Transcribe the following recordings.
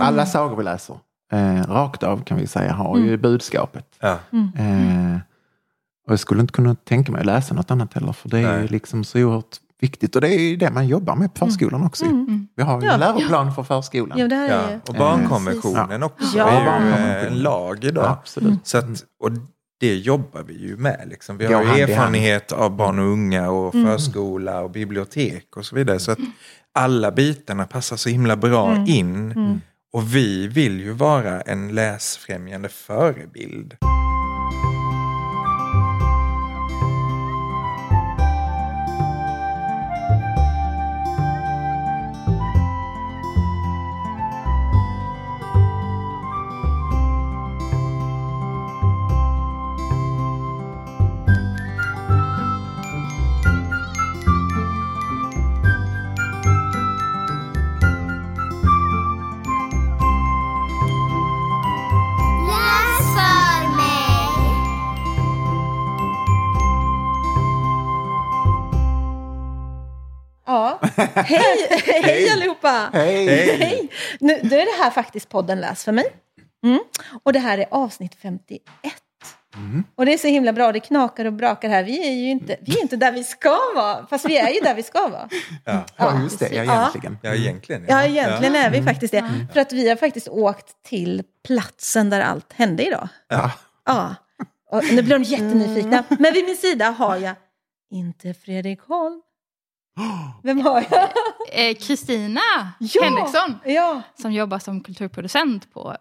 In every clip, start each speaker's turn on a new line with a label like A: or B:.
A: Alla sagor vi läser, eh, rakt av kan vi säga, har ju budskapet.
B: Ja.
A: Eh, och jag skulle inte kunna tänka mig att läsa något annat heller, för det är
B: Nej.
A: liksom så oerhört viktigt. Och det är ju det man jobbar med på förskolan också. Vi har ju
C: Ja.
A: en läroplan för förskolan.
B: Ja.
C: ju...
B: Och barnkonventionen också
C: Ja.
B: är ju en lag idag.
A: Absolut.
B: Så att, och det jobbar vi ju med. Liksom. Vi har ju erfarenhet av barn och unga och förskola och bibliotek och så vidare. Så att alla bitarna passar så himla bra in. Och vi vill ju vara en läsfrämjande förebild.
C: Allihopa!
A: Hej!
C: Hej! Nu, då är det här faktiskt podden Läs för mig. Mm. Och det här är avsnitt 51. Och det är så himla bra, det knakar och brakar här. Vi är ju inte, vi är inte där vi ska vara, fast vi är ju där vi ska vara.
B: Ja,
A: Ja, just det. Ja, egentligen.
B: ja egentligen.
C: Ja, egentligen är vi faktiskt det. För att vi har faktiskt åkt till platsen där allt hände idag.
A: Ja.
C: Ja. Och nu blir de jättenyfikna. Men vid min sida har jag inte Fredrik Holm. Vem har jag?
D: Eh, Kristina
C: Ja!
D: Henriksson
C: Ja,
D: som jobbar som kulturproducent på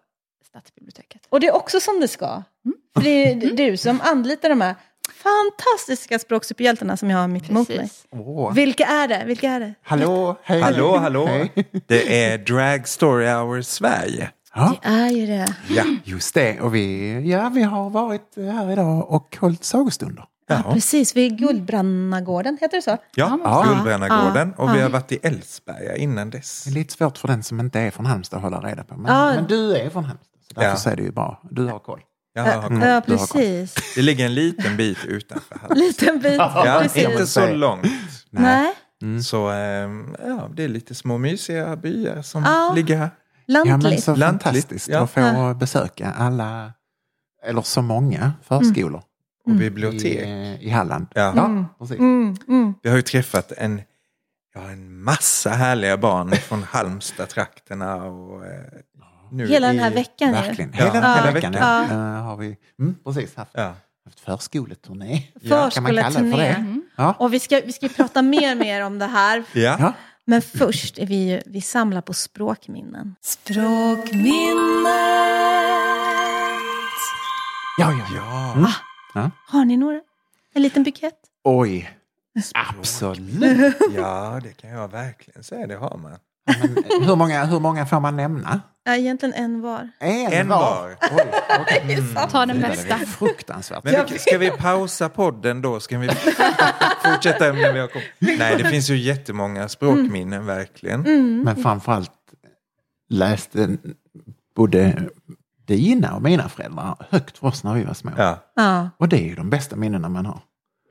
D: Stadsbiblioteket.
C: och det är också som det ska. För det är du som anlitar de här fantastiska språksuperhjältarna som jag har mitt emot mig.
A: Åh.
C: Vilka är det? Vilka är det?
A: Hallå, hej.
B: Hallå, hallå.
A: Hej.
B: Det är Drag Story Hour Sverige.
A: Ja,
C: Det är ju det.
B: Ja,
A: just det. Och vi, ja, vi har varit här idag och hållit sagostunder.
C: Ja, precis. Vid Guldbrannagården, heter det så?
B: ja,
A: Ja.
B: Guldbrännargården.
C: Ja.
B: Och vi har varit i Älvsberga innan dess.
A: Det är lite svårt för den som inte är från Halmstad att hålla reda på. Men,
C: Ja.
A: men du är från Halmstad, så därför
B: Ja.
A: är det ju bra. Du har koll.
B: Jag har koll.
C: Ja,
A: du har koll.
C: precis.
B: Det ligger en liten bit utanför Halmstad.
C: Liten bit.
B: Ja,
C: precis.
B: inte så långt.
C: Nej,
B: Så ehm, ja, det är lite små mysiga byar som
C: Ja.
B: ligger här.
A: Ja, men
C: lantligt.
A: så
B: Lantligt,
A: fantastiskt
B: ja.
A: att få besöka alla, eller så många förskolor
B: Och
A: i,
B: bibliotek.
A: i Halland.
B: Ja.
A: Ja, precis.
C: Mm, mm.
B: Vi har ju träffat en, ja, en massa härliga barn från Halmstad-trakterna. Och, eh, nu
C: Hela den här
B: i-
C: veckan.
A: Verkligen.
B: Ja.
A: Hela,
B: Ja.
A: hela veckan
C: Ja.
A: ja. Eh, har vi mm, precis haft,
B: Ja.
A: haft förskoleturné. Kan man kalla det för
C: Förskoleturné.
A: det? Ja.
C: Och vi ska, vi ska ju prata mer mer om det här.
B: Ja.
A: Ja.
C: Men först är vi ju, vi samlar på språkminnen. Språkminnet.
A: Ja, ja, ja.
B: Ja.
C: Har ni några? En liten bukett?
A: Oj, absolut.
B: ja, det kan jag verkligen säga. Det har man.
A: Men, hur, många, hur många får man nämna?
C: Ja, egentligen en var.
A: En,
B: En var.
A: Oj, okej.
D: Ta den
A: Det är
D: bästa.
A: fruktansvärt.
B: Men vi, ska vi pausa podden då? Ska vi fortsätta när vi har kommit? Nej, det finns ju jättemånga språkminnen verkligen.
A: Men framförallt läste både dina och mina föräldrar högt för oss när vi var små.
B: Ja.
C: Ja.
A: Och det är ju de bästa minnena man har.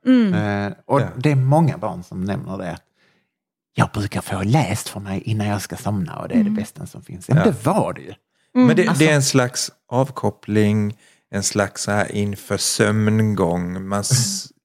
C: Mm.
A: Eh, och
B: Ja.
A: det är många barn som nämner det. att Jag brukar få läst för mig innan jag ska somna och det är det bästa som finns. Ja, men det var det ju.
B: Men det,
A: Alltså-
B: det är en slags avkoppling, en slags så här inför sömngång. Man,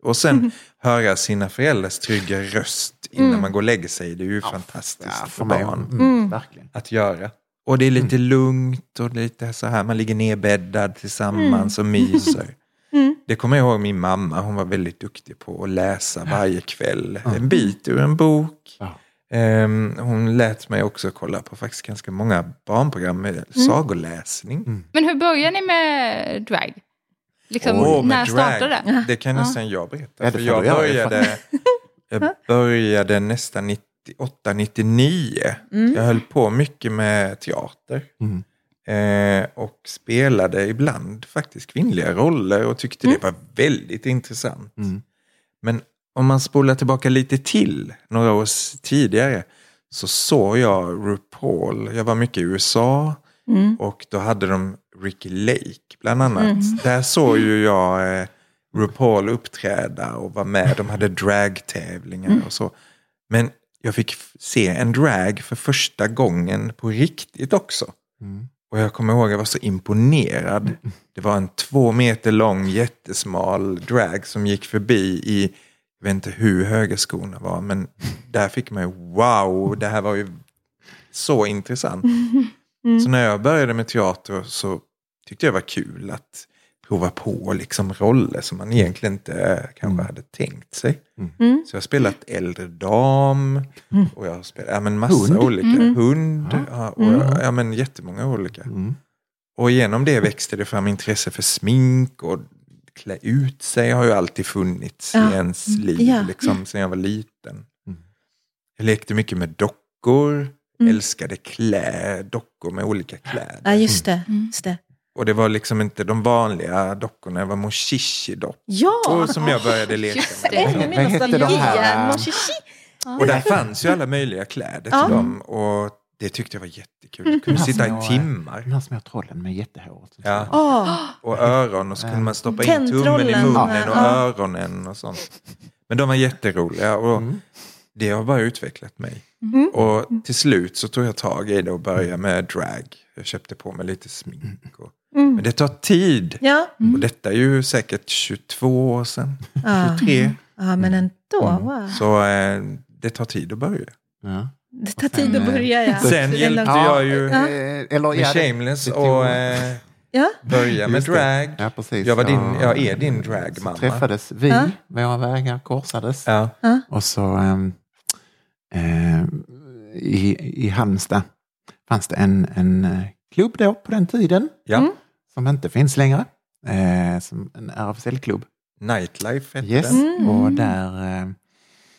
B: och sen höra sina föräldrars trygga röst innan man går och lägger sig. Det är ju fantastiskt
A: Ja,
B: för,
A: för
B: barn
A: Mm, Verkligen.
B: att göra. Och det är lite lugnt och lite så här, man ligger nedbäddad tillsammans och myser. Det kommer jag ihåg min mamma, hon var väldigt duktig på att läsa varje kväll. En bit ur en bok.
A: Ja.
B: Ehm, hon lät mig också kolla på faktiskt ganska många barnprogram med sagoläsning.
D: Men hur började ni med drag? Liksom,
B: Åh, med
D: när
B: drag.
D: startade det?
B: Det kan nästan jag berätta.
A: Ja,
B: för jag började, jag började nästan 98, 99. Jag höll på mycket med teater.
A: Mm.
B: Eh, och spelade ibland faktiskt kvinnliga roller och tyckte det var väldigt intressant.
A: Mm.
B: Men om man spolar tillbaka lite till, några år tidigare, så såg jag RuPaul. Jag var mycket i USA och då hade de Ricky Lake bland annat. Där såg ju jag eh, RuPaul uppträda och var med. De hade dragtävlingar och så. Men jag fick se en drag för första gången på riktigt också.
A: Mm.
B: Och jag kommer ihåg att jag var så imponerad. Det var en två meter lång jättesmal drag som gick förbi i, jag vet inte hur höga skorna var, men där fick man ju wow, det här var ju så intressant. Så när jag började med teater så tyckte jag det var kul att prova på liksom roller som man egentligen inte kanske hade tänkt sig.
C: Mm.
B: Så jag har spelat äldre dam och jag har spelat ja, men massa
A: Hund.
B: olika. Hund ja, och
C: Mm.
B: ja, men jättemånga olika.
A: Mm.
B: Och genom det växte det fram intresse för smink och klä ut sig har ju alltid funnits
C: Ja.
B: i ens liv
C: Ja.
B: liksom, sen jag var liten.
A: Mm.
B: Jag lekte mycket med dockor,
C: Mm.
B: älskade klä, dockor med olika kläder.
C: Ja, just det.
D: Mm.
C: Just det.
B: Och det var liksom inte de vanliga dockorna, det var Moshishi-dockor
C: Ja!
B: som jag började leka
D: Just
B: med.
D: det.
C: Ännu
A: Vad hette de här.
B: Och där fanns ju alla möjliga kläder
C: Ja.
B: till dem. Och det tyckte jag var jättekul. Jag kunde sitta
A: Ja.
B: i timmar.
A: De här små trollen med jättehåret.
B: Ja.
C: Åh,
B: Och öron och så kunde man stoppa in tummen i munnen och
C: Ja.
B: öronen och sånt. Men de var jätteroliga och
A: Mm.
B: det har bara utvecklat mig.
C: Mm.
B: Och till slut så tog jag tag i det och började med drag. Jag köpte på mig lite smink. Och...
C: Mm.
B: Men det tar tid.
C: Ja.
B: Och detta är ju säkert 22 år sedan.
C: Ja.
B: 23.
C: ja, men ändå. Wow.
B: Så eh, det tar tid att börja.
A: Ja.
C: Det tar tid att börja, ja.
B: Sen hjälpte jag ju
C: Ja.
A: eh,
B: med Shameless och eh,
C: Ja.
B: börja med drag.
A: Ja, precis.
B: Jag, var din,
A: Ja.
B: jag är din
A: Så
B: dragmamma.
A: träffades vi,
C: Ja.
A: våra vägar korsades.
B: Ja.
A: Och så ehm, eh, i, i Halmstad fanns det en, en eh, klubb då på den tiden
B: Ja.
C: Mm.
A: som inte finns längre. Eh, som en RFSL-klubb.
B: Nightlife hette
A: Yes.
B: den.
C: Mm.
A: Och där... Eh,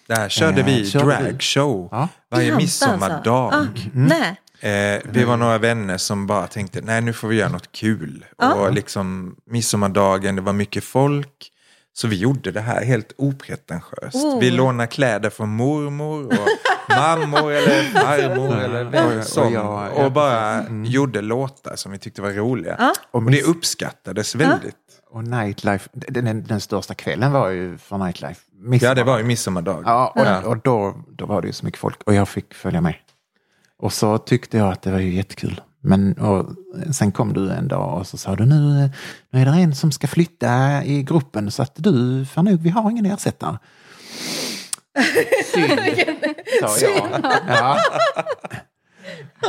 B: Där körde
A: Eh,
B: vi
A: körde
B: dragshow
A: ja.
B: varje
C: Halmstad
B: midsommardag.
C: alltså?
A: Mm.
C: Nej.
B: Eh, vi var några vänner som bara tänkte, nej nu får vi göra något kul.
C: Ja.
B: Och liksom midsommardagen, det var mycket folk. Så vi gjorde det här helt opretentiöst.
C: Oh.
B: Vi lånade kläder från mormor och mammor eller farmor
A: Ja.
B: eller vem
A: och
B: som.
A: jag-
B: Och
A: ja,
B: bara.
A: Mm.
B: gjorde låtar som vi tyckte var roliga.
C: Ja.
A: Och,
B: Och det uppskattades väldigt.
A: och Nightlife, den, den, den största kvällen var ju för Nightlife.
B: Ja,
A: midsommar.
B: det var ju midsommardag.
A: Ja, och,
B: Ja.
A: och då, då var det ju så mycket folk och jag fick följa med. Och så tyckte jag att det var ju jättekul. Men och, sen kom du en dag och så sa du nu, nu är det en som ska flytta i gruppen så att du, för nu, vi har ingen ersättare. Synd, sa jag. Ja.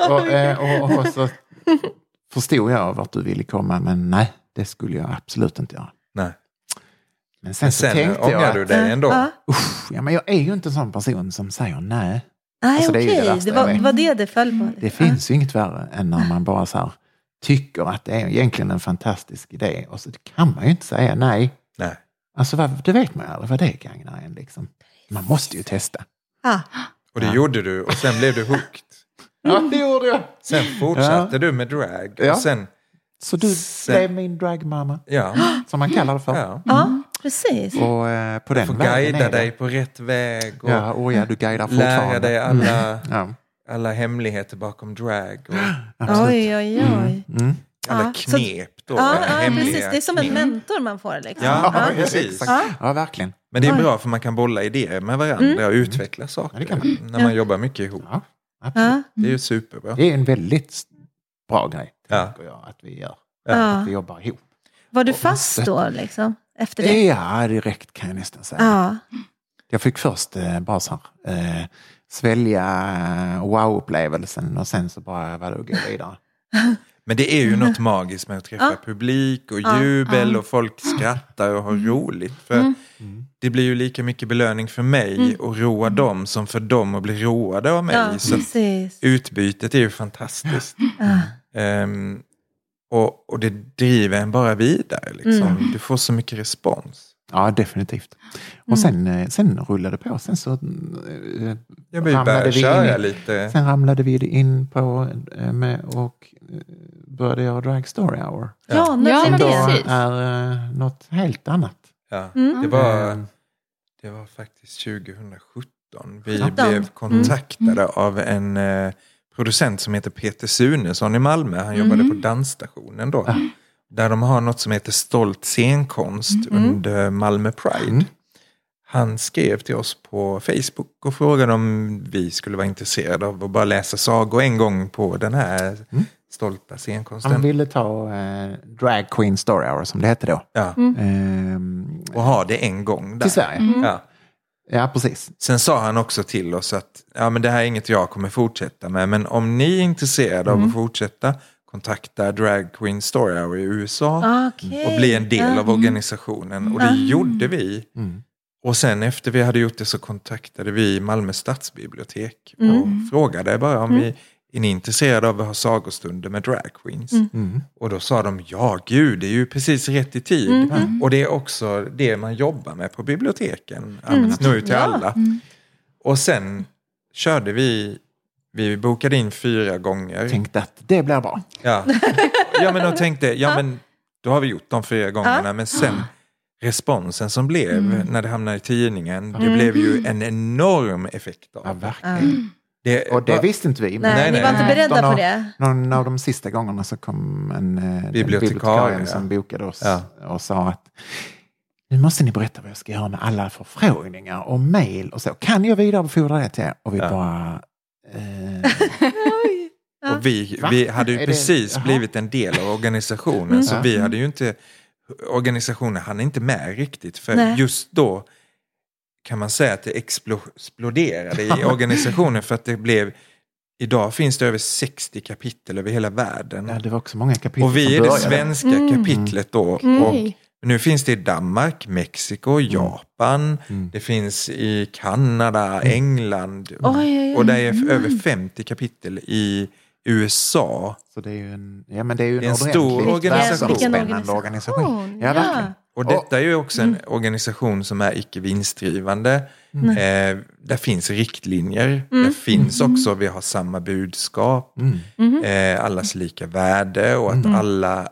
A: Och, eh, och, och så förstod jag vart du ville komma, men nej, det skulle jag absolut inte göra.
B: Nej.
A: Men sen,
B: Men
A: så
B: sen
A: tänkte jag
B: ångrar
A: att,
B: du dig ändå.
C: Ja.
A: usch, ja, men jag är ju inte en sån person som säger nej.
C: Nej,
A: Alltså, det
C: okej.
A: det
C: Det,
A: jag
C: var, var det det föll på?
A: Det finns ju inget värre än när man bara så här, tycker att det är egentligen en fantastisk idé och så kan man ju inte säga nej. Alltså vad, det vet man ju aldrig vad det gagnar en liksom. Man måste ju testa.
C: Ja.
B: Och det
A: Ja.
B: gjorde du och sen blev du hooked.
A: Ja, det gjorde jag.
B: Sen fortsatte du med drag.
A: Ja.
B: Och sen,
A: Så du
B: Sen-
A: blev min dragmamma,
B: ja,
A: som man kallar det för.
B: ja.
C: ja, precis.
A: Och eh, på den
B: Få
A: vägen
B: guida dig på rätt väg och
A: Ja, och ja, du guidar fortfarande.
B: lära dig alla,
A: Ja,
B: alla hemligheter bakom drag. Och
A: absolut.
C: Oj, oj, oj.
A: Mm.
B: Alla knep då.
C: Ja, ja,
B: hemliga
C: precis. Det är som en
B: knep.
C: mentor man får. Liksom.
B: Ja,
C: Ja.
B: precis.
C: Ja.
A: Ja, verkligen.
B: Men det är bra för man kan bolla idéer med varandra och utveckla saker.
A: Man.
B: När man jobbar mycket ihop.
A: Ja, absolut.
C: Ja.
B: Det är ju superbra.
A: Det är en väldigt bra grej,
B: Ja.
A: tänker jag, att vi gör.
C: Ja.
A: Att vi jobbar ihop.
C: Var du fast då, liksom? Efter det?
A: Ja, direkt kan jag nästan säga.
C: Ja.
A: Jag fick först eh, bara så här, eh, svälja eh, wow-upplevelsen och sen så bara var det gå vidare.
B: Men det är ju något magiskt med att träffa
C: Ja.
B: publik och
C: Ja,
B: jubel
C: ja.
B: och folk skrattar och har roligt. För
C: Mm.
B: det blir ju lika mycket belöning för mig att roa dem som för dem att bli roade av mig.
C: ja,
B: Så
C: precis.
B: utbytet är ju fantastiskt. Ehm, och, och det driver en bara vidare. Liksom.
C: Mm.
B: Du får så mycket respons.
A: Ja, definitivt. Och sen, eh, sen rullade det på. Sen så eh,
B: Jag vill
A: ramlade vi
B: köra
A: in,
B: lite.
A: Sen ramlade vi in på eh, med och började göra Drag Story Hour.
C: Ja,
D: Ja, men
A: Då
C: det?
D: precis.
A: är eh, något helt annat.
B: Ja.
C: Mm.
B: Det, var, det var faktiskt 2017. Vi
C: 17.
B: blev kontaktade av en eh, producent som heter Peter Sunesson i Malmö. Han jobbade på dansstationen då. Där de har något som heter Stolt scenkonst under Malmö Pride.
A: Mm.
B: Han skrev till oss på Facebook och frågade om vi skulle vara intresserade av att bara läsa sagor en gång på den här stolta scenkonsten.
A: Han ville ta eh, Drag Queen Story Hour som det hette då.
B: Ja.
A: Ehm,
B: Och ha det en gång där.
A: till Sverige.
B: Ja.
A: Ja, precis.
B: Sen sa han också till oss att ja, men det här är inget jag kommer fortsätta med. Men om ni är intresserade av att fortsätta, kontakta Drag Queen Story Hour i USA.
C: Okej.
B: och bli en del
C: Ja.
B: av organisationen. Och det gjorde vi.
A: Mm.
B: Och sen efter vi hade gjort det så kontaktade vi Malmö stadsbibliotek och
C: Mm.
B: frågade bara om vi är ni intresserade av att ha sagostunder med drag queens?
A: Mm.
B: Och då sa de ja, gud, det är ju precis rätt i tid.
C: Mm.
B: Och det är också det man jobbar med på biblioteken, att nå ut till
C: Ja.
B: alla. Och sen körde vi, vi bokade in fyra gånger.
A: Tänkte att det blir bra.
B: Ja, ja men de tänkte, ja men då har vi gjort de fyra gångerna. Men sen responsen som blev
C: Mm.
B: när det hamnade i tidningen, det blev ju en enorm effekt
A: Ja,
B: av det.
A: verkligen.
B: det.
A: Och det visste inte vi.
C: Nej,
B: Nej,
C: ni var
B: nej.
C: inte beredda
A: Någon
C: på
A: av-
C: det?
A: Någon av de sista gångerna så kom en eh,
B: Bibliotekarie,
A: bibliotekarie
B: ja.
A: som bokade oss
B: Ja.
A: och sa att nu måste ni berätta vad jag ska göra med alla förfrågningar och mejl och så. Kan jag vidarebefordra det till er? Och vi
B: Ja.
A: bara... Eh.
B: Och vi, vi hade ju
A: det-
B: precis
A: jaha.
B: blivit en del av organisationen. Så
A: Ja.
B: vi hade ju inte, organisationen hann inte med riktigt. För
C: Nej.
B: just då kan man säga att det explo- exploderade i organisationen. För att det blev, idag finns det över 60 kapitel över hela världen.
A: ja, det var också många kapitel
B: Och vi är det svenska
C: Mm.
B: kapitlet då. Och nu finns det i Danmark, Mexiko, Japan, det finns i Kanada, England.
C: Oj, oj, oj.
B: Och det är över 50 kapitel i USA.
A: Så det är ju en, ja, men det är ju en,
B: en stor organisation.
A: Världsomspännande organisation. Ja, verkligen.
B: Och detta är ju också en organisation som är icke vinstdrivande. Eh, där finns riktlinjer. Där finns också, vi har samma budskap. Eh, allas lika värde och att alla,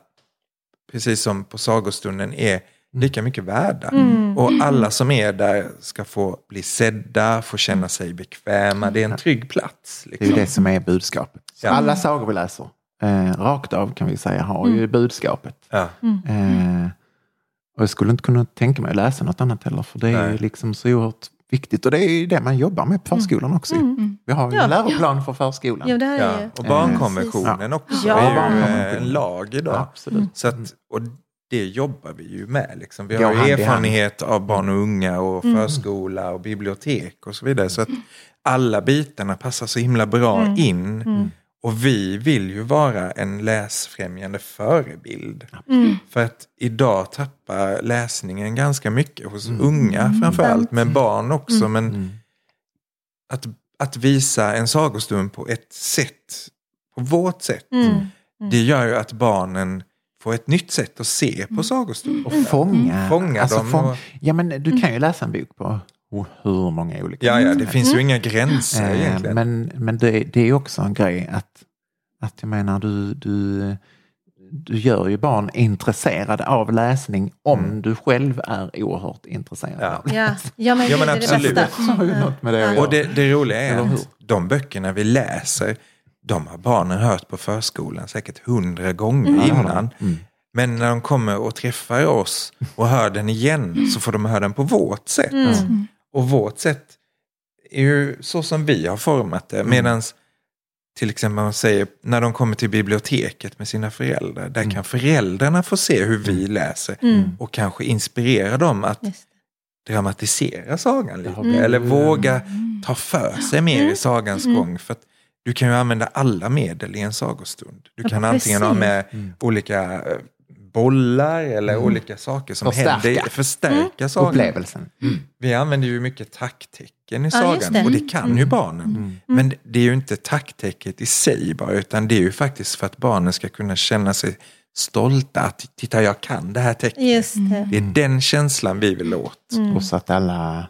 B: precis som på sagostunden, är lika mycket värda. Och alla som är där ska få bli sedda, få känna sig bekväma. Det är en trygg plats.
A: Det är ju
B: Liksom.
A: det som är budskapet.
B: Ja.
A: Alla sagor vi läser, eh, rakt av kan vi säga, har ju budskapet.
B: Ja.
A: Eh, och jag skulle inte kunna tänka mig att läsa något annat heller, för det är
B: Nej.
A: liksom så oerhört viktigt. Och det är ju det man jobbar med på förskolan också. Vi har ju
C: Ja.
A: en läroplan för förskolan.
C: Ja, det här är
B: Ja, och barnkonventionen också
C: Ja.
B: är ju
A: Barnkonventionen.
B: en lag idag.
A: Absolut.
B: Så att, och det jobbar vi ju med. Liksom. Vi har ju erfarenhet av barn och unga och förskola och bibliotek och så vidare. Så att alla bitarna passar så himla bra in. Och vi vill ju vara en läsfrämjande förebild. För att idag tappar läsningen ganska mycket hos unga framförallt, men barn också. Men att, att visa en sagostund på ett sätt, på vårt sätt, det gör ju att barnen får ett nytt sätt att se på sagostund.
A: Och fånga,
B: Fånga
A: alltså
B: dem
A: fång-
B: och-
A: Ja, men du kan ju läsa en bok på hur många olika
B: Ja, ja, det finns ju inga gränser
A: Eh,
B: egentligen.
A: Men, men det, det är också en grej att, att jag menar du, du, du gör ju barn intresserade av läsning om du själv är oerhört intresserad
B: Mm. Ja.
A: av det.
C: Ja, ja men,
B: Ja, men
C: det är det
B: absolut.
A: något med det
B: Och det, det roliga är att de böckerna vi läser, de har barnen hört på förskolan säkert hundra gånger
A: det
B: innan. Men när de kommer och träffar oss och hör den igen så får de höra den på vårt sätt. Och vårt sätt är ju så som vi har format det. Medan till exempel man säger när de kommer till biblioteket med sina föräldrar. Där kan föräldrarna få se hur vi läser. Och kanske inspirera dem att dramatisera sagan lite.
A: blivit-
B: Eller våga ta för sig mer i sagans gång. För att du kan ju använda alla medel i en sagostund. Du
C: Ja,
B: kan antingen ha med olika eh, bollar eller olika saker som
A: Förstärka.
B: händer. i- Förstärka sagan.
A: Upplevelsen.
B: Vi använder ju mycket tacktecken i
C: Ja,
B: sagan
C: det.
B: och det kan ju barnen. Men det är ju inte tacktecket i sig bara utan det är ju faktiskt för att barnen ska kunna känna sig stolta att titta jag kan det här tecknet.
C: Just det.
B: Det är den känslan vi vill åt.
A: Och så att alla,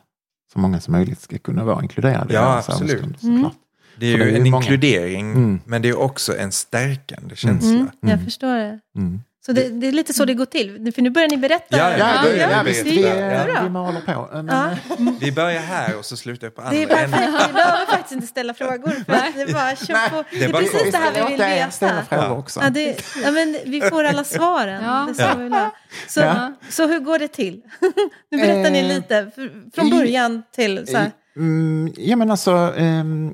A: så många som möjligt ska kunna vara inkluderade
B: Ja, absolut.
A: såklart.
B: Det är ju
A: det är ju
B: en
A: många.
B: inkludering
A: Mm.
B: men det är också en stärkande känsla.
C: Mm, jag förstår det.
A: Mm.
C: Så det, det är lite så det går till. För nu börjar ni berätta.
B: Ja, ja,
A: Ja,
B: ja, ja,
A: visst, vi,
B: Ja.
A: vi maler på. Men,
C: Ja.
B: Vi börjar här och så slutar vi på andra
C: Det är perfekt.
B: änden.
C: Vi behöver faktiskt inte ställa frågor. För att det är bara kör på. Det är
B: bara
C: precis det här vi vill
A: ställa
C: veta.
A: frågor också.
C: Ja, det, ja, men vi får alla svaren.
D: Ja.
C: Så. Så,
A: Ja.
C: så hur går det till? Nu berättar ni
A: Eh,
C: lite. för- Från början till så här.
A: Mm, ja, men alltså, ehm,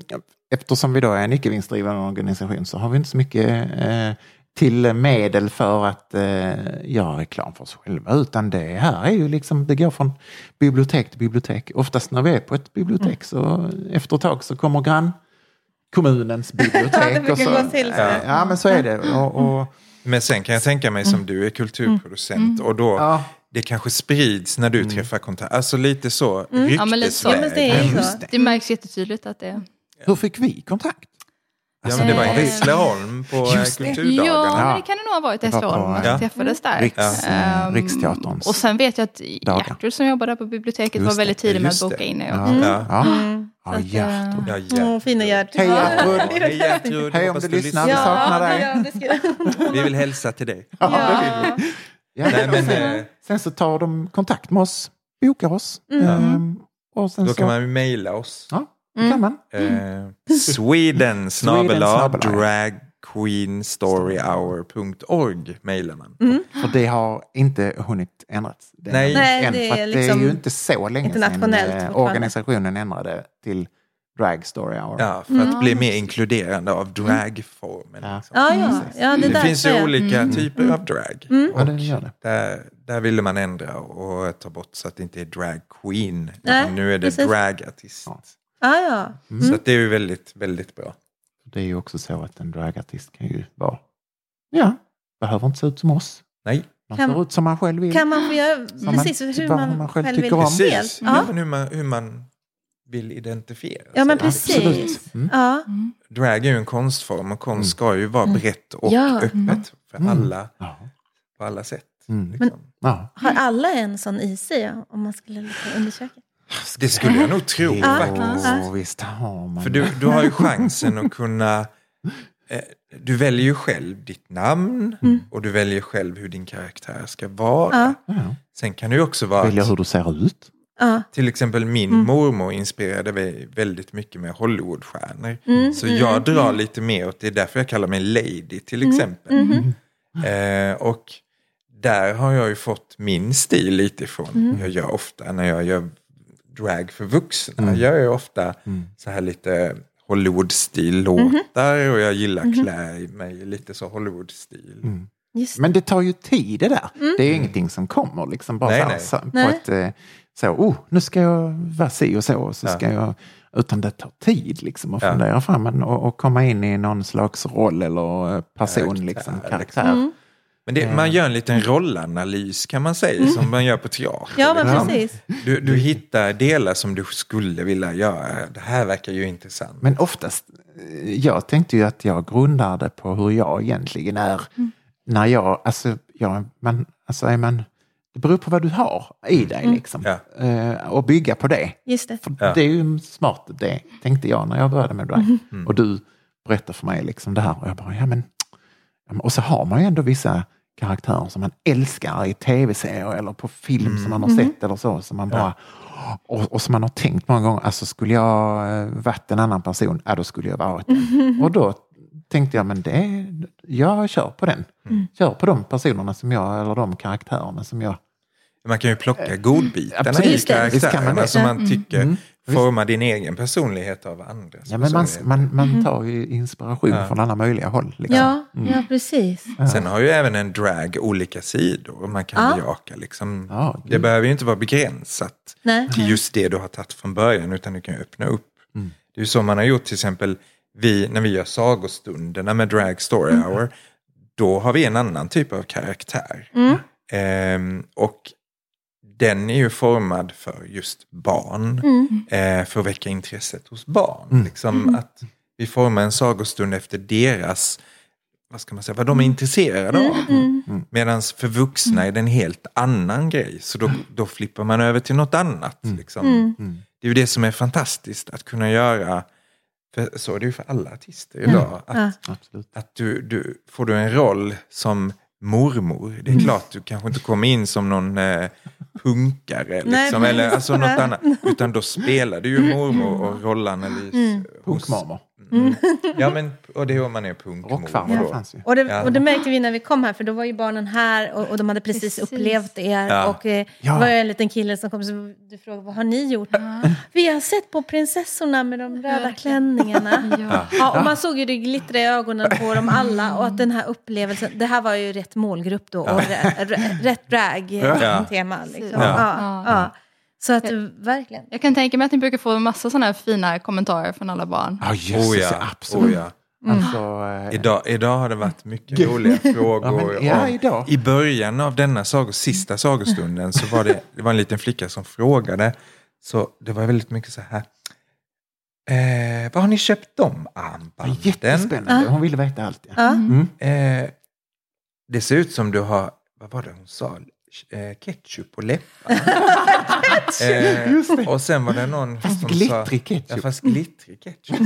A: eftersom vi då är en icke-vinstdrivande organisation så har vi inte så mycket eh, till medel för att eh, göra reklam för oss själva. Utan det här är ju liksom, det går från bibliotek till bibliotek. Oftast när vi är på ett bibliotek så efter ett tag så kommer grann kommunens bibliotek.
C: brukar
A: och så,
C: gå till så.
A: ja, ja, men så är det. Och, och,
B: Men sen kan jag tänka mig som du är kulturproducent och då
A: ja,
B: det kanske sprids när du träffar kontakt. Alltså lite så
D: Ja, men lite så.
C: Ja, men det är så.
D: Det märks jättetydligt att det
A: hur fick vi kontakt?
B: Ja, men det var i
D: Eh,
B: Hässleholm på eh, kulturdagarna.
D: Ja,
A: Ja.
D: men det kan det nog ha varit
A: var på,
D: Hässleholm. att
B: ja.
D: träffades där.
A: Riks, eh,
D: Ehm,
A: Riksteaterns
D: Och sen vet jag att. Gertrud som jobbar där på biblioteket
A: Just
D: var väldigt tidig med att boka
B: det.
D: in er.
A: Ja,
D: också.
B: Ja.
A: ja.
C: Mm.
A: ja
D: Så att,
A: Gertrud.
B: Ja, Gertrud.
C: fina Gertrud.
A: Hej,
C: Ja,
A: Gertrud.
C: var
B: Hej Gertrud,
A: Hej, om du
B: du
A: lyssnar. Vi saknar dig.
C: Ja.
B: Vi vill hälsa till dig.
A: Ja,
C: Ja.
A: Ja,
B: Nej, men,
A: sen,
B: eh,
A: sen så tar de kontakt med oss, bokar oss.
C: Mm.
A: Ehm, och sen
B: Då
A: så,
B: kan man mejla oss.
A: Ja, det kan man.
B: Eh, Sweden snabel-a
A: snabel-a.
B: dragqueenstoryhour.org mejlar man.
A: För det har inte hunnit ändras. Det
B: Nej.
A: än,
C: Nej,
A: än,
C: det
A: för
C: är
A: att det är
C: liksom
A: ju inte så länge sedan eh, organisationen ändrade till Drag Story Hour.
B: Ja, för att bli mer inkluderande av dragformen.
A: Ja.
B: Liksom.
C: Ja, ja. ja det,
B: Det finns ju olika typer av drag.
A: Ja, det gör det.
B: Där, där ville man ändra och ta bort så att det inte är drag queen.
C: Nej,
B: utan nu är det
C: precis.
B: dragartist.
A: Ja.
C: Ja, ja.
B: Så att det är ju väldigt, väldigt bra.
A: Det är ju också så att en dragartist kan ju vara, ja, behöver inte se ut som oss.
B: Nej,
A: Man
C: Kan-
A: ser ut som man själv vill.
C: Kan man få göra
A: man-
C: precis hur
A: vad
C: man,
A: man själv
C: själv
A: tycker
C: vill?
A: om.
B: precis. Ja.
C: Ja.
B: men hur, man, hur man vill identifiera
C: ja, men
B: sig.
C: precis.
A: Mm.
C: Ja.
B: Drag är ju en konstform och konst ska ju vara brett och
C: Ja.
B: öppet för
A: Mm.
B: alla
A: Ja.
B: på alla sätt.
A: Mm.
B: Liksom.
A: Ja.
C: Har alla en sån i sig om man skulle undersöka?
B: Det skulle jag nog tro
C: Ja.
B: faktiskt.
C: Ja.
A: visst har man
B: För du, du har ju chansen att kunna... Eh, du väljer ju själv ditt namn och du väljer själv hur din karaktär ska vara.
C: Ja.
B: Sen kan det ju också vara...
A: Välja hur du ser ut.
C: Ja.
B: Till exempel min
C: Mm.
B: mormor inspirerade mig väldigt mycket med Hollywoodstjärnor.
C: Mm,
B: Så jag drar lite mer åt det. är därför jag kallar mig Lady till
C: Mm.
B: exempel. Eh, och där har jag ju fått min stil lite ifrån.
C: Mm.
B: Jag gör ofta när jag gör drag för vuxna. Jag gör ju ofta så här lite Hollywood-stil-låtar och jag gillar klä mig lite så Hollywood-stil.
C: Just
A: Men det tar ju tid det där. Det är ingenting som kommer liksom bara
B: Nej,
A: så, här,
B: nej.
A: så, på
C: Nej.
A: ett eh, så, oh, nu ska jag vara si och så. Och så ska jag, utan det tar tid liksom att
B: Ja.
A: fundera fram en, och, och komma in i någon slags roll eller eh, person,
B: Karaktär,
A: liksom,
B: liksom.
A: karaktär.
B: Men det, man gör en liten rollanalys kan man säga som man gör på teater.
C: Ja, men
B: liksom.
C: precis.
B: Du, du hittar delar som du skulle vilja göra. Det här verkar ju intressant.
A: Men oftast, jag tänkte ju att jag grundar det på hur jag egentligen är. När jag, alltså, jag, man, alltså är man, det beror på vad du har i dig liksom.
B: Ja.
A: Eh, och bygga på det.
C: Just det.
A: För
B: Ja.
A: Det är ju smart, det tänkte jag när jag började med drag. Och du berättade för mig liksom det här och jag bara, ja men. Ja, Och så har man ju ändå vissa karaktärer som man älskar i tv-serier eller på film som man har sett eller så. Som man bara, och, och som man har tänkt många gånger, alltså skulle jag eh, varit en annan person, ja då skulle jag varit den. Och då tänkte jag, men det, jag kör på den. Kör på de personerna som jag, eller de karaktärerna som jag
B: Man kan ju plocka godbitarna
A: absolut.
B: i karaktärerna som man tycker
A: Mm.
B: Formar din egen personlighet av andras
A: Ja, men man, man, man tar ju inspiration från alla möjliga håll. Liksom.
C: Ja, ja precis.
B: Sen har ju även en drag olika sidor. Man kan
C: Ja.
B: bejaka liksom.
A: Ja,
B: det behöver ju inte vara begränsat
C: Nej.
B: till just det du har tagit från början utan du kan öppna upp.
A: Mm.
B: Det är ju så man har gjort till exempel vi, när vi gör sagostunderna med Drag Story
C: Mm.
B: Hour. Då har vi en annan typ av karaktär.
C: Mm.
B: Ehm, och den är ju formad för just barn.
C: Mm.
B: Eh, för att väcka intresset hos barn. Liksom att vi formar en sagostund efter deras, vad ska man säga, vad de är intresserade av. Medan för vuxna är det en helt annan grej. Så då, då flippar man över till något annat. Liksom.
C: Mm.
B: Det är ju det som är fantastiskt att kunna göra, för så är det ju för alla artister idag. Att,
C: Ja.
B: Att du, du, får du en roll som mormor, det är
C: Mm.
B: klart du kanske inte kommer in som någon eh, punkare liksom,
C: Nej,
B: eller alltså något annat. Utan då spelar du ju mormor och rollanalys. hos-
A: Punkmamor.
B: Ja, men och det är om man är punkmor. Då.
C: Och det,
B: Ja.
C: och det märkte vi när vi kom här, för då var ju barnen här och, och de hade precis,
D: Precis.
C: upplevt er.
B: Ja.
C: Och eh,
A: Ja.
C: det var en liten kille som kom så du frågade vad har ni gjort? Vi har sett på prinsessorna med de röda klänningarga.
D: Ja.
C: Ja, och man såg ju det glittra i ögonen på dem alla och att den här upplevelsen, det här var ju rätt målgrupp då och rä- rä- rätt drag-tema. Liksom. Så att verkligen.
D: Jag kan tänka mig att ni brukar få massa sådana här fina kommentarer från alla barn.
A: Ja, jösses,
B: Oh
A: ja. absolut.
B: oh ja.
A: Alltså, eh,
B: Idag, idag har det varit mycket roliga frågor.
A: Ja, men- ja.
B: I början av denna sago, sista sagostunden så var det, det var en liten flicka som frågade. Så det var väldigt mycket så här. Eh, vad har ni köpt de
A: det
B: armbanden?
A: jättespännande. Hon ville veta allt. Ja.
C: Ja.
A: Mm.
B: Eh, det ser ut som du har, vad var det hon sa? Eh, ketchup på läpparna. eh, och sen var det någon
A: Fast
B: som
A: glittrig
B: sa,
A: ketchup.
B: Ja, fast glittrig ketchup.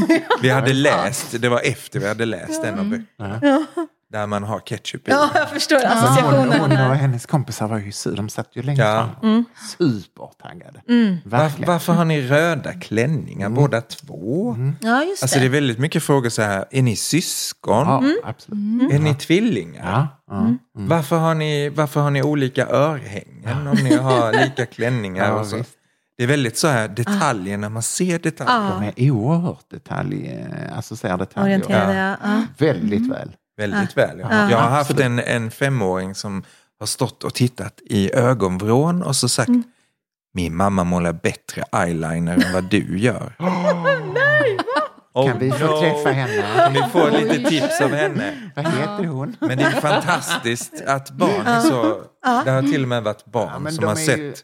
B: Vi hade läst, det var efter vi hade läst en av böckerna. Där man har ketchup i.
C: Ja, jag förstår
A: Men hon,
C: associationen.
A: hon och hennes kompisar var ju sur. De satt ju längst
B: Ja.
A: fram. Supertaggade.
B: Var,
A: Verkligen.
B: varför har ni röda klänningar båda två?
C: Ja, just
B: Alltså det är
C: det.
B: väldigt mycket frågor så här, är ni syskon?
A: Ja, absolut.
B: Är ni tvillingar?
A: Ja, ja.
B: Varför, har ni, varför har ni olika örhängen om ni har lika klänningar?
A: Ja,
B: och så?
A: visst.
B: Det är väldigt så här detaljer när man ser detaljer.
A: De är oerhört detalj, alltså ser detaljer.
C: Orienterade, ja. ja.
A: Väldigt väl.
B: Väldigt väl. Ja. Jag har haft en, en femåring som har stått och tittat i ögonvrån och så sagt min mamma målar bättre eyeliner än vad du gör. Oh,
A: Kan vi få
B: no.
A: träffa henne?
B: Kan vi få lite tips av henne?
A: Vad heter hon?
B: Men det är fantastiskt att barn är så... Det har till och med varit barn
A: Ja,
B: som har sett
A: ju-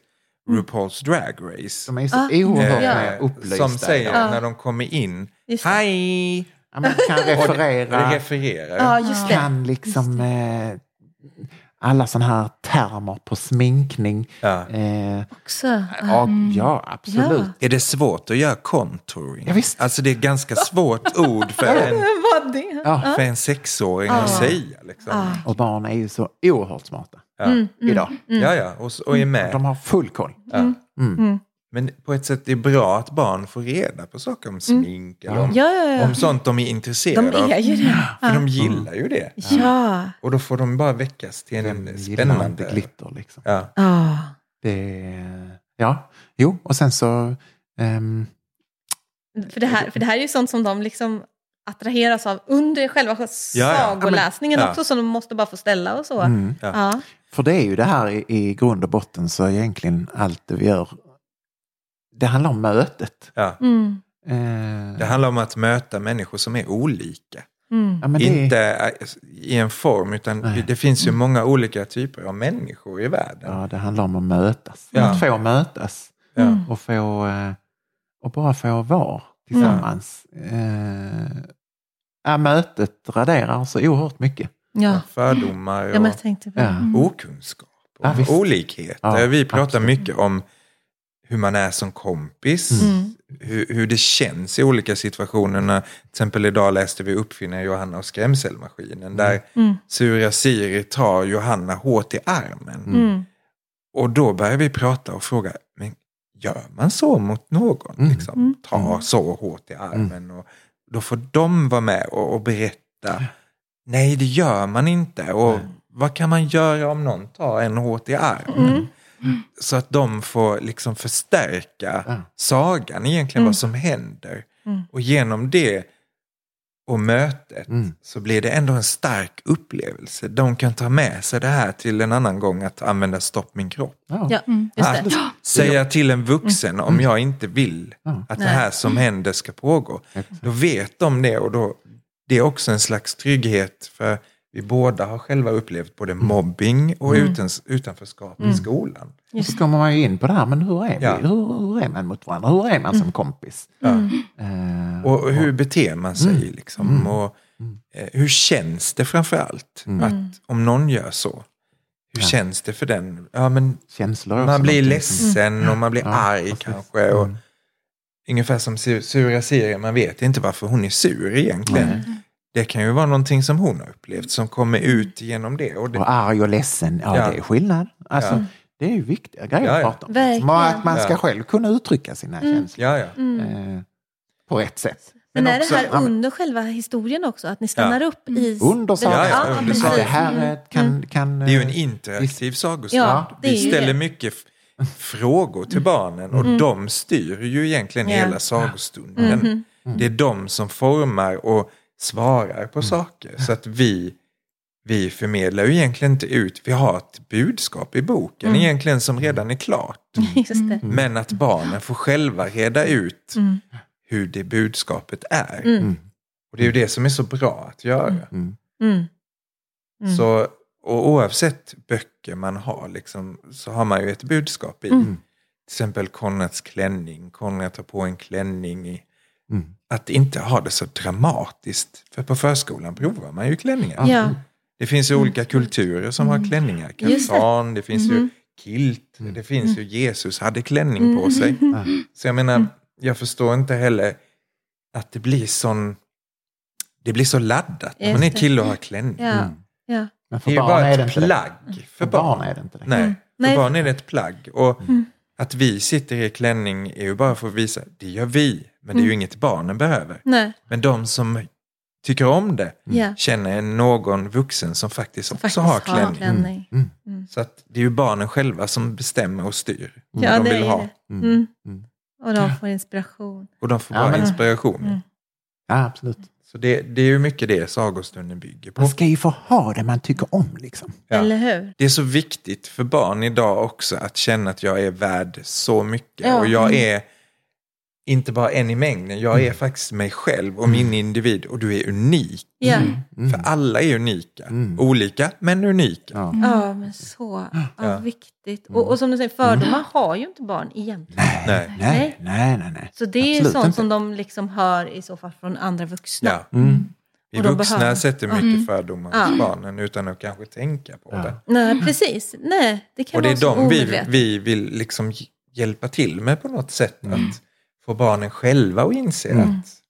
B: RuPaul's Drag Race.
A: De är så oerhört
B: Eh,
A: upplysta.
B: som säger
A: idag.
B: när de kommer in, hej!
A: Ja, men kan referera.
B: det refererar.
C: Ja, just det.
A: kan liksom eh, alla sådana här termer på sminkning.
B: Ja.
A: Eh,
C: Också.
A: ja, ja, absolut.
B: Är det svårt att göra contouring?
A: Ja, visst.
B: Alltså det är ett ganska svårt ord för en,
C: Vad det?
A: Ja.
B: för en sexåring att säga. Liksom.
A: Och barn är ju så oerhört smarta
B: Ja.
A: idag.
B: ja, ja, och, och är med.
A: De har full koll.
B: Men på ett sätt är det bra att barn får reda på saker om smink eller om,
C: Ja, ja, ja.
B: om sånt de är intresserade
C: De är
B: av.
C: ju det.
B: För de gillar ju det.
C: Ja.
B: Och då får de bara väckas till en
A: inte
B: spännande...
A: glitter liksom.
B: Ja.
C: Ja.
A: Det, ja, jo, och sen så... ehm,
C: För, det här, för det här är ju sånt som de liksom attraheras av under själva
B: ja.
C: sagoläsningen
B: Ja.
C: också, som de måste bara få ställa och så.
A: mm.
B: Ja.
C: Ja.
A: För det är ju det här i, i grund och botten så egentligen allt det vi gör, det handlar om mötet.
B: Ja.
C: Mm.
A: Eh,
B: Det handlar om att möta människor som är olika.
C: Mm.
B: Inte äh, i en form, utan
A: Nej.
B: det finns ju många olika typer av människor i världen.
A: ja, det handlar om att mötas.
B: Ja.
A: Att få mötas
B: Ja.
A: och, få, eh, och bara få vara tillsammans. Eh, ja, mötet raderar så oerhört mycket.
C: Ja.
B: Fördomar
C: ja, men
B: och
C: jag tänkte på
A: Ja.
C: det.
B: okunskap. Och
A: Ja,
B: olikheter.
A: Ja,
B: Vi pratar
A: absolut.
B: mycket om hur man är som kompis.
C: Mm.
B: Hur, hur det känns i olika situationer. När, till exempel idag läste vi Uppfinna Johanna och skrämselmaskinen. Där
C: Mm.
B: Sura Siri tar Johanna hårt i armen.
C: Mm.
B: Och då börjar vi prata och fråga, men gör man så mot någon?
A: Mm.
B: Liksom, ta så hårt i armen. Och då får de vara med och, och berätta, nej det gör man inte. Och vad kan man göra om någon tar en hårt i armen? Så att de får liksom förstärka
A: Ja.
B: sagan egentligen vad som händer. Och genom det och mötet
A: Mm.
B: så blir det ändå en stark upplevelse. De kan ta med sig det här till en annan gång att använda stopp min kropp.
A: Ja.
C: Ja, just
B: Att säga till en vuxen om jag inte vill
A: Ja.
B: att det här som händer ska pågå. Då vet de det och då, det är också en slags trygghet för vi båda har själva upplevt både mobbing och utens, utanförskap i skolan.
A: Och så kommer man ju in på det här, men hur är, vi?
B: Ja.
A: Hur, hur är man mot varandra? Hur är man som kompis? Eh,
B: Och hur beter man sig liksom? Och, eh, hur känns det framför allt? Att om någon gör så, hur känns det för den? Ja, men
A: känslor
B: man blir
A: någonting som-
B: ledsen och man blir
A: Ja,
B: arg
A: precis.
B: kanske. Och,
A: Mm.
B: Ungefär som Su- Sura Siri, man vet inte varför hon är sur egentligen. Det kan ju vara någonting som hon har upplevt som kommer ut genom det. Och det
A: Och arg och ledsen, ja,
B: Ja.
A: det är skillnad. Alltså,
B: Ja.
A: Det är ju viktiga grejer
B: Ja,
A: att
B: ja.
A: prata om.
C: Verkligen.
A: Att man ska
B: Ja.
A: själv kunna uttrycka sina känslor
B: ja, ja.
A: eh, på rätt sätt.
C: Men, är
B: också-
C: det här
A: ja, men-
C: under själva historien också? Att ni stannar upp i...
A: Under sagan.
B: Ja, ja, under sagan.
A: Det här eh, kan... kan
B: Det är ju en
A: eh,
B: interaktiv sagostund.
C: Ja,
B: Vi ställer
C: det.
B: mycket frågor till barnen och de styr ju egentligen
C: Ja.
B: hela sagostunden. Det är de som formar och svarar på saker. Så att vi, vi förmedlar ju egentligen inte ut, vi har ett budskap i boken egentligen som redan är klart.
C: Just det.
B: Men att barnen får själva reda ut hur det budskapet är.
C: Mm.
B: Och det är ju det som är så bra att göra.
A: Mm.
C: Mm. Mm.
B: Så, och oavsett böcker man har liksom, så har man ju ett budskap i.
C: Mm.
B: Till exempel Konrads klänning. Konrad tar på en klänning. I,
A: Mm.
B: Att inte ha det så dramatiskt. För på förskolan provar man ju klänningar.
C: Ja.
B: Det finns ju olika kulturer som har klänningar.
C: Mm. Det.
B: Kaftan, det finns ju
C: Mhm.
B: kilt, det finns ju Jesus hade klänning på sig.
C: Mm.
B: Så jag menar, jag förstår inte heller att det blir sån... Det blir så laddat när man är
C: det.
B: kille och har klänning.
C: Ja.
A: Mm.
C: Ja.
A: Men
B: Det
A: för
B: är ju bara
A: är det
B: ett
A: det.
B: plagg för
A: För barn
B: barn.
A: är det inte det.
B: Nej, för
C: Mm. Nej.
B: barn är det ett plagg. Och
C: Mm.
B: att vi sitter i klänning är ju bara för att visa, det gör vi, men det är ju inget barnen behöver.
C: Nej.
B: Men de som tycker om det
C: Ja.
B: känner någon vuxen som faktiskt också
C: Faktiskt
B: har klänning.
C: klänning.
A: Mm.
B: Så att det är ju barnen själva som bestämmer och styr. vad
C: Ja,
B: de vill ha.
C: det.
A: Mm.
C: Mm.
A: Mm.
C: Och de får inspiration.
B: Och de får
A: Ja,
B: bara
A: men-
B: inspiration.
C: Mm.
A: Ja, absolut.
B: Så det, det är ju mycket det sagostunden bygger på.
A: Man ska ju få ha det man tycker om liksom.
B: Ja.
C: Eller hur?
B: Det är så viktigt för barn idag också att känna att jag är värd så mycket.
C: Ja.
B: Och jag
C: Mm.
B: är inte bara en i mängden, jag är faktiskt mig själv och min individ. Och du är unik.
C: Ja.
A: Mm.
B: För alla är unika.
A: Mm.
B: Olika, men unika.
A: Ja.
C: Ja, men så ja,
B: Ja.
C: viktigt. Och, och som du säger, fördomar har ju inte barn egentligen.
B: Nej.
A: Nej, nej, nej. nej.
C: Så det är ju
A: Absolut
C: sånt
A: inte.
C: som de liksom hör i så fall från andra vuxna.
B: Ja.
A: Mm.
B: Vi vuxna
C: behöver-
B: sätter mycket fördomar
C: Ja.
B: hos barnen utan att kanske tänka på
A: Ja.
B: det.
C: Nej, precis. Nej, det kan
B: Och det är de vi, vi vill liksom hjälpa till med på något sätt.
A: Mm.
B: Att få barnen själva att inse
A: Mm.
B: att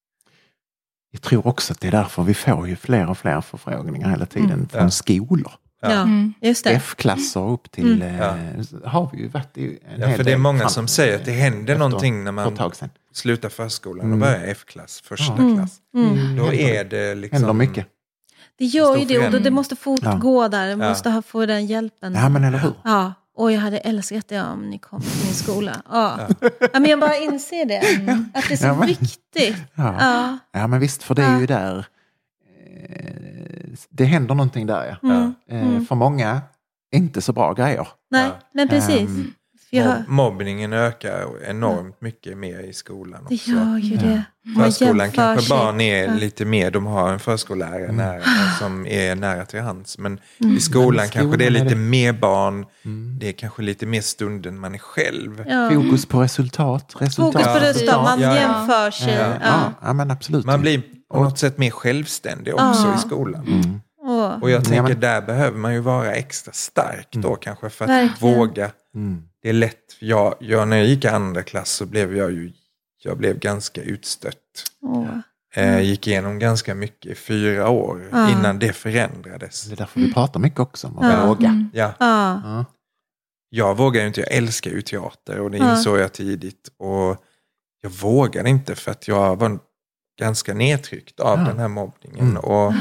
A: Jag tror också att det är därför vi får ju fler och fler förfrågningar hela tiden
C: Mm.
A: från
B: Ja.
A: skolor.
C: Ja,
D: Mm.
C: just det.
A: F-klasser upp till...
C: Mm.
A: Eh, har vi ju varit i en
B: Ja,
A: hel
B: för det är många som säger att det händer
A: efter-
B: någonting när man- slutar förskolan och
A: Mm.
B: börjar F-klass, första
A: Ja.
B: klass.
C: Mm.
B: Då är det liksom...
A: händer mycket.
C: Det gör ju det och det måste fortgå där.
B: Ja.
C: måste ha, få den hjälpen.
A: Ja, men eller hur?
C: Ja, och jag hade älskat det om ni kom till min skola. Ja. Ja. men jag bara inser det. Att det är så
A: Ja, men-
C: viktigt.
A: Ja.
C: Ja.
A: ja, men visst, för det är
C: Ja.
A: ju där... Eh, det händer någonting där, ja.
C: Mm.
A: Eh, För många, inte så bra grejer.
C: Nej,
B: Ja.
C: men precis.
A: Ehm,
B: Mob- Mobbningen ökar enormt mycket mer i skolan
C: det
B: också.
C: gör ju det. Man
B: Förskolan
C: jämför
B: kanske
C: sig.
B: barn är
C: Ja.
B: lite mer, de har en förskollärare nära, som är nära till hands. Men
C: Mm.
B: i skolan
A: Men
B: kanske det är lite
A: det-
B: mer barn,
A: Mm.
B: det är kanske lite mer stunden man är själv.
C: Ja.
A: Fokus på resultat. resultat
C: Fokus på
B: Ja.
C: resultat, man
B: Ja, ja.
C: jämför sig. Ja.
A: ja, ja, men absolut.
B: Man blir på något sätt mer självständig också
C: Ja.
B: i skolan.
A: Mm.
B: Och jag
A: Ja,
B: tänker
A: men-
B: där behöver man ju vara extra stark då kanske för att
C: Verkligen.
B: våga.
A: Mm.
B: Det är lätt, för jag, jag, när jag gick i andra klass så blev jag ju jag blev ganska utstött.
C: Åh.
B: Eh, gick igenom ganska mycket i fyra år
C: Ja.
B: innan det förändrades.
A: Det är därför vi pratar mycket också om att våga.
D: Mm.
B: Ja.
C: Ja.
B: jag vågar ju inte, jag älskar ju teater och det insåg jag tidigt. Och jag vågade inte för att jag var ganska nedtryckt av den här mobbningen.
A: Mm.
B: Och,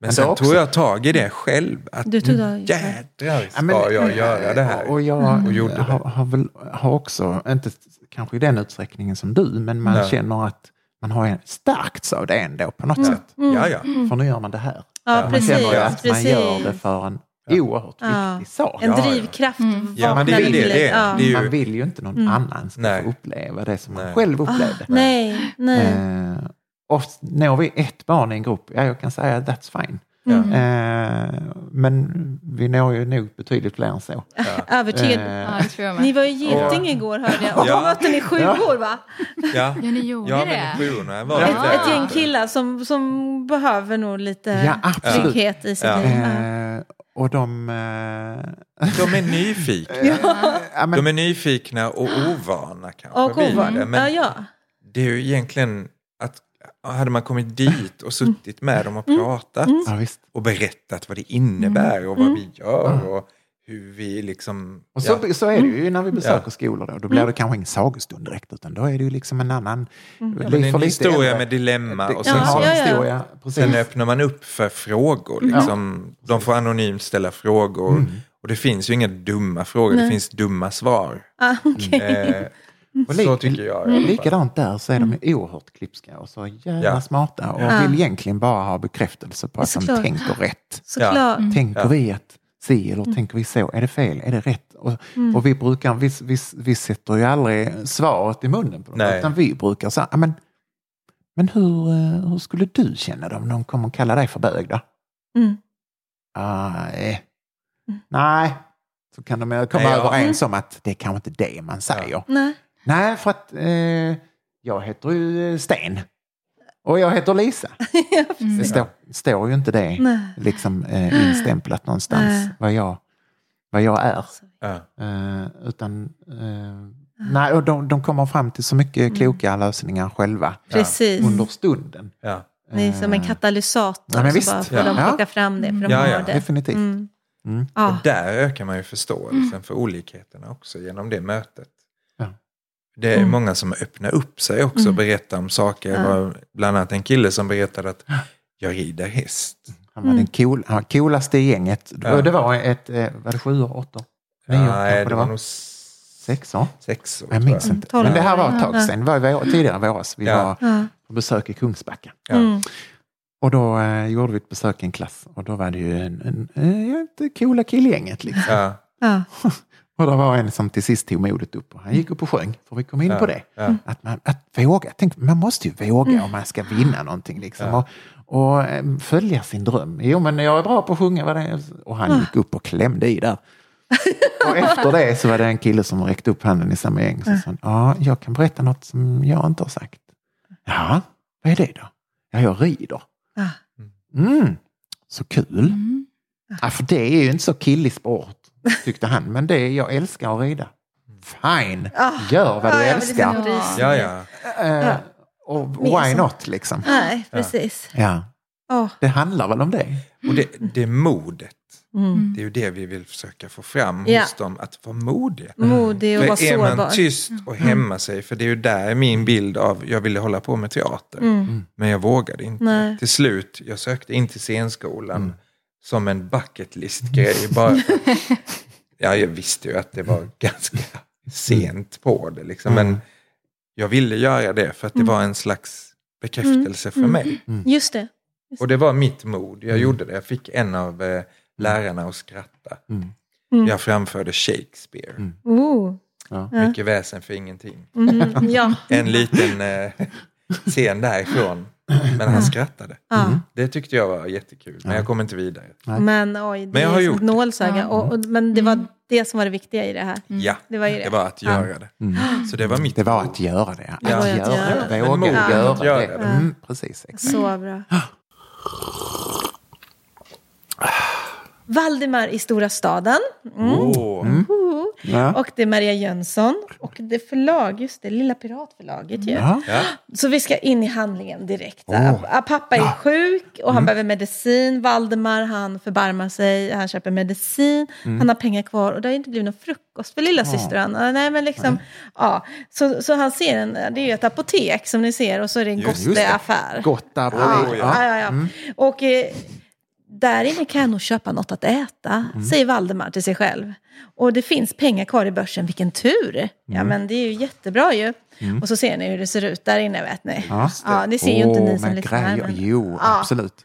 B: men sen
A: också-
B: tog jag tag i det själv. Att
C: Du tog det.
B: jädrar ska
A: Ja, men-
B: jag göra det här.
A: Och jag
B: Och gjorde det.
A: har, har, väl, har också, inte kanske i den utsträckningen som du, men man
B: Ja.
A: känner att man har en stärkts av det ändå på något
C: Mm.
A: sätt.
B: Ja, ja.
A: För nu gör man det här.
C: Ja,
A: man
C: precis.
A: känner ju att man
C: precis.
A: gör det för en oerhört
C: Ja.
A: viktig sak.
C: En drivkraft
D: Mm.
B: Ja, det det.
C: Ja.
B: Det ju-
A: Man vill ju inte någon
C: Mm.
A: annan ska
B: Nej.
A: uppleva det som man
B: Nej.
A: själv
C: Ah,
A: upplevde.
C: nej, nej.
A: Eh, och när vi ett barn i en grupp, ja jag kan säga that's fine.
B: Ja.
C: Mm.
A: Eh, men vi når ju nog betydligt fler än så.
C: Övertygad.
A: Eh,
D: Ja.
C: Ni var ju geting igår hörde jag. Och
B: Ja.
C: då mötte ni sjuor va?
B: Ja,
D: Ja, ni gjorde
B: ja
D: det.
B: sjuorna var
C: Ett, ett gäng killar som, som behöver nog lite
A: Ja,
C: trygghet i sitt
B: Ja.
C: liv. Ja.
A: Eh, och de... Eh,
B: De är nyfikna.
A: ja, men,
B: De är nyfikna och ovana kanske.
C: Och
B: vid
C: ovan.
B: det.
C: Ja,
B: Men
C: ja.
B: det är ju egentligen att hade man kommit dit och suttit med dem och
C: Mm.
B: pratat
A: ja,
B: och berättat vad det innebär och vad vi gör och hur vi liksom...
A: Och så,
B: ja.
A: så är det ju när vi besöker
B: Ja.
A: skolor. Då, då blir det kanske ingen sagostund direkt, utan då är det ju liksom en annan... för
B: en historia
A: äldre.
B: med dilemma och sen så-
C: Ja, ja.
A: historia, precis.
B: Sen öppnar man upp för frågor. Liksom. De får anonymt ställa frågor.
A: Mm.
B: Och det finns ju inga dumma frågor, det finns dumma svar.
C: Ah, okej.
B: Eh,
A: Och li-
B: så tycker jag. fall.
A: Likadant där så är de ju oerhört klipska och så jävla
B: Ja.
A: smarta och
C: Ja.
A: vill egentligen bara ha bekräftelse på att de
C: Såklart.
A: tänker rätt.
C: Såklart.
A: Tänker
B: Ja.
A: vi att si eller tänker vi så? Är det fel? Är det rätt? Och, och vi brukar, vi, vi, vi sätter ju aldrig svaret i munnen på dem,
B: Nej.
A: utan vi brukar säga, "Ja, men, men hur, eh, hur skulle du känna det om någon kommer och kallar dig för bög då?
C: Mm.
A: Nej. Nej. Så kan de komma
B: Nej, ja.
A: överens om att det är kanske inte det man säger.
C: Nej.
A: Nej, för att eh, jag heter ju eh, Sten. Och jag heter Lisa. Det står, står ju inte det
C: Nej.
A: liksom eh, instämplat någonstans
C: Nej.
A: vad jag, vad jag är.
B: Ja.
A: Eh, utan, eh, nej, och de, de kommer fram till så mycket kloka lösningar själva
C: Precis.
A: under stunden.
B: Ja.
C: Det är som en
A: Eh,
C: katalysator.
A: Ja, men
C: så
A: visst.
C: bara får
B: Ja.
C: de
A: Ja.
C: plocka fram det, för de
B: Ja,
C: har
B: ja,
C: det.
A: Definitivt.
C: Mm.
A: Mm.
C: Ja.
B: Och där ökar man ju förståelsen för olikheterna också genom det mötet. Det är
C: Mm.
B: många som öppnar upp sig också och berättar om saker. Det var bland annat en kille som berättade att jag rider häst.
A: Han var den cool, han var coolaste i gänget.
B: Ja.
A: Det var ett, eh, var det sju år, åtta
B: Nej,
A: kanske
B: det var nog s-
A: Sex år?
B: sex år.
A: Jag minns inte.
C: Tolv
A: Men det här var ett tag sedan. Det var vår, tidigare i våras. Vi
B: Ja.
A: var på besök i Kungsbacka.
B: Ja.
C: Mm.
A: Och då eh, gjorde vi ett besök i en klass. Och då var det ju en, en, en, ett coola killgänget. Liksom.
B: Ja,
C: Ja.
A: Och det var en som till sist tog modet upp. Och han gick upp och sjöng. För vi kom in
B: Ja.
A: på det.
B: Ja.
A: Att, man, att våga. Tänk, man måste ju våga om man ska vinna någonting. Liksom.
B: Ja.
A: Och, och eh, följa sin dröm. Jo, men jag är bra på att sjunga. Vad det är. Och han gick upp och klämde i där. Och efter det så var det en kille som räckte upp handen i samma gäng. Så sa han, ja, jag kan berätta något som jag inte har sagt. Ja, vad är det då? Ja, jag rider.
C: Ja.
A: Mm, så kul.
D: Mm.
A: Ja, för det är ju inte så killig sport, tyckte han. Men det är, jag älskar att rida. Fine,
C: Ah.
A: gör vad du älskar.
B: ja, ja.
A: Eh, och why not liksom?
C: Nej, precis.
A: Ja, det handlar väl om det.
B: Och det, det modet,
C: Mm.
B: det är ju det vi vill försöka få fram
C: Ja.
B: hos dem. Att vara modiga.
C: Modig och vara
B: För är man
C: sårbar.
B: tyst och hämma sig, för det är ju där min bild av, jag ville hålla på med teater.
C: Mm.
B: Men jag vågade inte.
C: Nej.
B: Till slut, jag sökte in till scenskolan som en bucket list-grej. Bara för, ja, jag visste ju att det var ganska sent på det. Liksom. Men jag ville göra det för att det var en slags bekräftelse för mig.
C: Just det.
B: Och det var mitt mod. Jag gjorde det. Jag fick en av eh, lärarna att skratta.
C: Mm.
B: Jag framförde Shakespeare.
C: Oh.
B: Mycket väsen för ingenting.
C: Mm. Ja.
B: En liten eh, scen därifrån. Men han skrattade.
C: ja.
B: Det tyckte jag var jättekul. Men jag kom inte vidare.
C: Men oj, det
B: Men jag har
C: är
B: gjort
C: nålsöga.
D: Ja.
C: Och, och, men det var det som var det viktiga i det här.
B: Ja,
C: Det var ju det.
B: det var att göra det. Så det var mitt
A: Det var att göra det. Att
B: Ja.
A: göra det. Våga göra
B: att göra
A: det. Mm, precis. Exakt.
C: Så bra. Valdemar i Stora staden. Mm.
B: Åh.
A: Ja.
C: Och det är Maria Jönsson. Och det förlag, just det, Lilla Piratförlaget ju.
A: Ja.
B: Ja.
C: Så vi ska in i handlingen direkt. Ah, Pappa är sjuk och han behöver medicin. Valdemar han förbarmar sig, han köper medicin. Han har pengar kvar och det har inte blivit någon frukost för lilla syster och han. Ah, Nej, men liksom, ja. så, så han ser en, det är ju ett apotek som ni ser och så är det en
A: det.
C: gotteaffär.
A: Gotta
C: Ja, ja,
A: Ja.
C: ja, ja. Och eh, där inne kan jag nog köpa något att äta, säger Valdemar till sig själv. Och det finns pengar kvar i börsen, vilken tur! Ja men det är ju jättebra ju. Och så ser ni hur det ser ut där inne vet ni.
A: Ja.
C: Ja, det ser ju inte ni som lyssnar. Men...
A: Jo,
C: Ja.
A: absolut.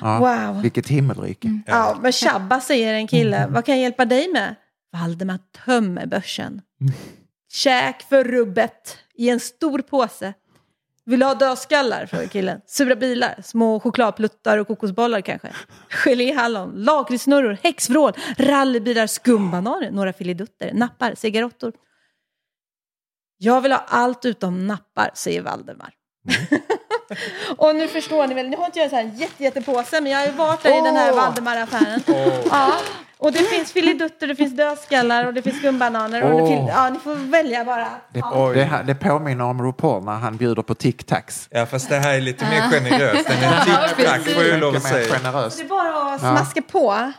A: Ja.
C: Wow.
A: Vilket himmelrike.
C: Ja, men Shabba säger en kille, vad kan jag hjälpa dig med? Valdemar tömmer börsen. Käk för rubbet i en stor påse. Vill du ha dödskallar? frågar killen. Sura bilar, små chokladpluttar och kokosbollar kanske. Geléhallon, lakritssnurror, häxvrål, rallybilar, skumbananer, några filidutter, nappar, cigarettor. Jag vill ha allt utom nappar, säger Valdemar. och nu förstår ni väl, nu har inte jag en sån här jätte, jättepåse, men jag har ju varit där i den här. Valdemar-affären. Ja, och det finns filidutter, det finns dödskallar och det finns skumbananer. Och det finns, ja, ni får välja bara.
A: Det,
C: Ja.
A: det, här- det påminner om RuPaul när han bjuder på tic-tacs.
B: ja, fast det här är lite mer generöst än en tic-tac får jag ju lov att
A: Mycket mer
B: säga.
A: generöst.
C: Det är bara att smaska på.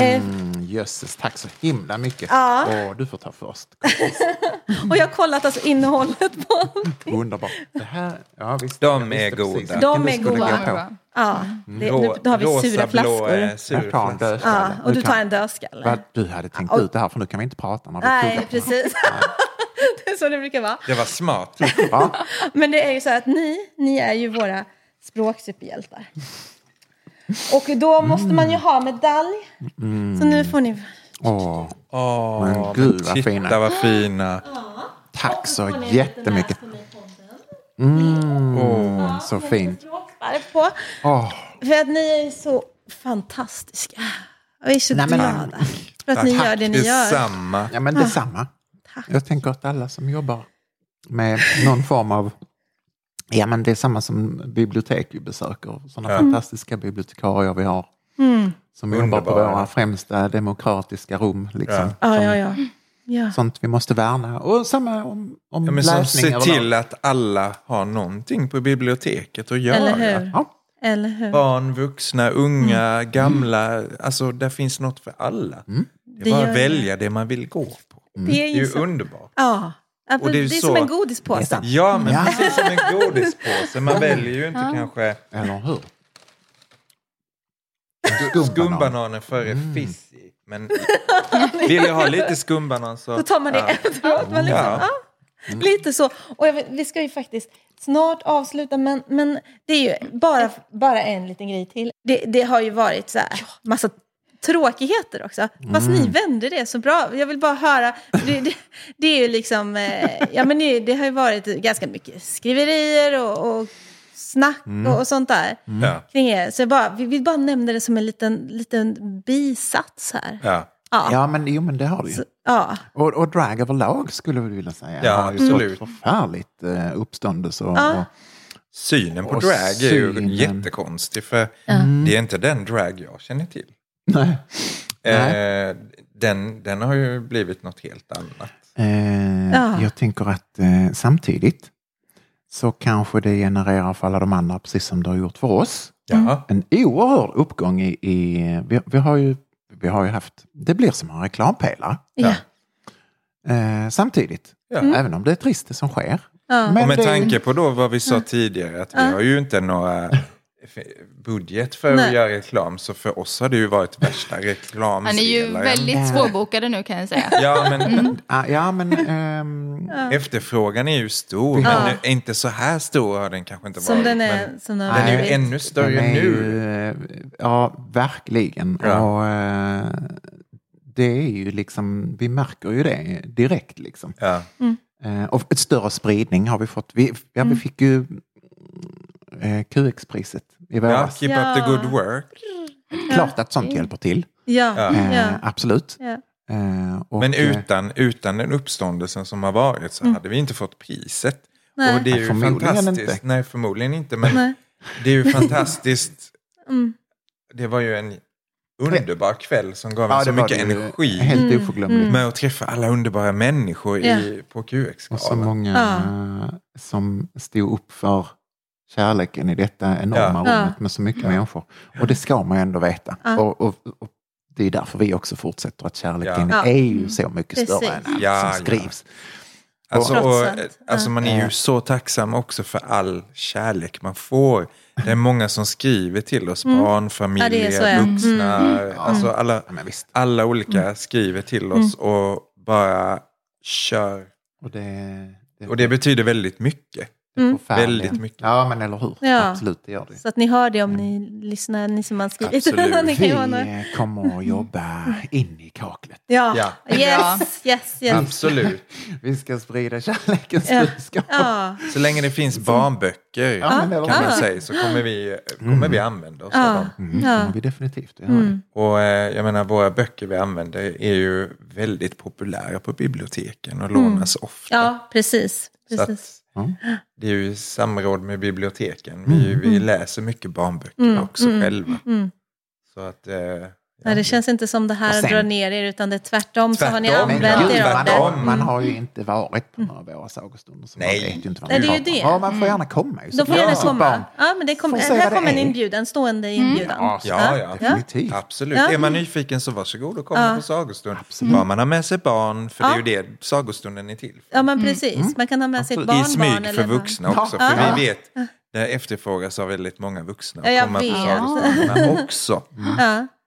C: Eh,
A: Mm, jösses, tack så himla mycket.
C: Ja.
A: Åh, du får ta först.
C: och jag har kollat alltså innehållet på
A: Underbart. Det här, ja, visst,
B: De är goda.
C: De är goda.
D: Ja.
C: Ja, det, nu, nu har vi
B: rosa,
C: sura
B: blå,
C: flaskor.
B: eh,
A: Jag tar en dödskalle.
C: Ja, och du tar en dödskalle.
A: Vad du hade tänkt
C: Ja, och-
A: ut det här för nu kan vi inte prata när vi
C: Nej, precis. det är så det brukar vara.
B: Det var smart.
A: Ja.
C: Men det är ju så här att ni, ni är ju våra språksuperhjältar. Och då måste man ju ha medalj. Så nu får ni...
A: Åh,
B: Åh,
A: Men gud, vad
B: titta
A: fina.
B: vad fina.
A: tack så jättemycket. Mm, så fint.
C: På.
A: Åh,
C: För att ni är så fantastiska. Jag är så
A: Nej, men-
C: glada för att ni gör det ni gör.
B: Detsamma.
A: ja, men detsamma.
C: Tack.
A: Jag tänker att alla som jobbar med någon form av Ja, men det är samma som bibliotek vi besöker. Sådana
B: Ja.
A: fantastiska bibliotekarier vi har. Som jobbar på
B: Underbara.
A: våra främsta demokratiska rum. Liksom.
B: Ja.
C: Ja, ja, ja. ja.
A: Sånt vi måste värna. Och samma om, om
B: Ja, men som
A: läsning
B: ser till att alla har någonting på biblioteket att göra.
C: Eller hur?
A: Ja,
C: Eller hur?
B: Barn, vuxna, unga,
C: Mm.
B: gamla. Alltså där finns något för alla. Det är bara att
C: det.
B: välja det man vill gå på.
C: Det är
B: Det är
C: ju
B: ju underbart.
C: Ja. Ja,
B: Och det är
C: det är
B: så-
C: som en godispåse.
B: Ja, men
A: Ja.
B: precis som en godispåse. Man väljer ju inte kanske
A: eller hur?
B: skumbananen före Fizzy. Men vill jag ha lite skumbanan så...
C: Då tar man det
B: ja.
C: efteråt. Man liksom,
B: Ja.
C: ja. Lite så. Och jag vi ska ju faktiskt snart avsluta, men, men det är ju bara, bara en liten grej till. Det, det har ju varit så här, massa tråkigheter också. Fast ni vände det så bra. Jag vill bara höra. Det, det, det är ju liksom, eh, ja men det, det har ju varit ganska mycket skriverier och, och snack och, och sånt där
B: Ja.
C: kring er. Så jag bara, vi vill bara nämna det som en liten, liten bisats här.
B: Ja.
C: Ja.
A: Ja, men, jo, men det har du ju.
C: Ja.
A: Och, och drag överlag skulle vi vilja säga.
B: Ja,
A: har ju
B: absolut.
A: förfärligt eh, uppståndelse. Och,
C: Ja.
A: och,
B: Synen på
A: Och
B: drag är ju
A: synen.
B: jättekonstig. För det är inte den drag jag känner till.
A: Nej.
B: Eh, den, den har ju blivit något helt annat.
A: Eh,
C: Ja.
A: Jag tänker att eh, samtidigt så kanske det genererar för alla de andra, precis som det har gjort för oss,
B: Ja,
A: en oerhörd uppgång i... i vi, vi, har ju, vi har ju haft... Det blir som en reklampelare
C: Ja.
A: eh, samtidigt.
B: Ja.
A: Även om det är trist det som sker.
C: Ja.
A: Men
B: och med
A: det-
B: tanke på då vad vi sa tidigare att vi har ju inte några budget för att
C: Nej.
B: göra reklam. Så för oss har det ju varit värsta reklamspelaren.
D: Han är ju väldigt svårbokade nu kan jag säga.
B: Ja, men
A: Ah, ja, men... ehm,
B: efterfrågan är ju stor.
A: Ja.
B: Men nu- inte så här stor har den kanske inte
C: Som
B: varit.
C: den är.
B: Men
C: Som den
B: den är ju ännu större
A: är
B: nu.
A: Ju, ja, verkligen.
B: Ja.
A: Och, eh, det är ju liksom, vi märker ju det direkt liksom.
B: Ja.
A: Eh, och ett större spridning har vi fått. Vi, ja, vi fick ju QX-priset i
B: ja,
A: våras.
B: keep up the good work.
A: Klart att sånt hjälper till.
C: Ja.
B: Ja.
A: Eh,
C: Ja.
A: absolut.
C: Ja.
A: Eh, och,
B: Men
A: eh,
B: utan, utan den uppståndelsen som har varit så hade vi inte fått priset.
C: Nej.
B: Och det är ju
A: Förmodligen
B: fantastiskt.
A: inte.
B: Nej, förmodligen inte. Men
C: Nej.
B: det är ju fantastiskt.
C: Mm.
B: Det var ju en underbar kväll som gav
A: ja,
B: en så mycket energi.
A: Helt oförglömligt.
B: Med att träffa alla underbara människor i, på
A: Och så
B: QX-galan.
A: många
C: Ja.
A: eh, som stod upp för kärleken i detta enorma
B: Ja.
A: rummet med så mycket människor. Och det ska man ju ändå veta.
C: Ja.
A: Och, och, och det är därför vi också fortsätter att kärleken
C: Ja.
A: är ju så mycket
C: Precis.
A: större än allt
B: Ja,
A: som
B: ja.
A: skrivs.
B: Alltså, och,
C: allt.
B: alltså man är ju så tacksam också för all kärlek man får. Det är många som skriver till oss,
C: Mm. Ja, är så, ja. Mm.
B: vuxna. Alltså alla,
A: Ja, men visst.
B: alla olika skriver till oss och bara kör.
A: Och det, det,
B: Och det betyder väldigt mycket.
A: Förfärligt.
B: Väldigt mycket.
A: Ja, men eller hur.
C: Ja.
A: Absolut, det gör det.
C: Så att ni hör det om ni lyssnar, ni som har skrivit.
B: Absolut.
A: Vi kommer att jobba in i kaklet.
C: ja.
B: Ja.
C: Yes, yes, yes.
B: Absolut.
A: Vi ska sprida kärlekens
C: Ja.
A: budskap.
C: Ja.
B: Så länge det finns barnböcker
A: Ja,
B: kan man säga så kommer vi, kommer vi använda oss av dem.
A: Mm,
C: Ja.
A: kommer vi definitivt det.
B: Och eh, jag menar våra böcker vi använder är ju väldigt populära på biblioteken och lånas ofta.
C: ja, precis. Precis.
B: Att, det är ju samråd med biblioteken. Vi, vi läser mycket barnböcker också själva.
C: Mm.
B: Så att, eh,
C: Nej, det känns inte som det här
A: sen-
C: drar ner er, utan det är tvärtom, så har ni
B: Tvärtom.
C: Använt er av det.
A: har, man har ju inte varit på några av våra sagostunder. Så
B: Nej.
A: Man vet ju inte vad
C: Nej,
A: man
C: det är ju det.
A: Ja, man får gärna komma. ju,
C: De får gärna
A: barn.
C: komma. Ja, men det kom, här kommer en inbjudan, en stående inbjudan.
A: Ja, så-
B: Ja, ja.
A: Definitivt.
B: Absolut.
C: Ja.
B: Är man nyfiken så varsågod och kom på sagostund. Bara man har med sig barn, för det är ju det sagostunden är till för.
C: Ja, men precis. Man kan ha med sig ett
A: Absolut.
C: barnbarn.
B: I smyg
C: eller
B: för vuxna också.
C: Ja.
B: För
C: Ja.
B: vi vet, det efterfrågas av väldigt många vuxna
C: Ja,
B: att
C: jag
B: komma på sagostunderna också.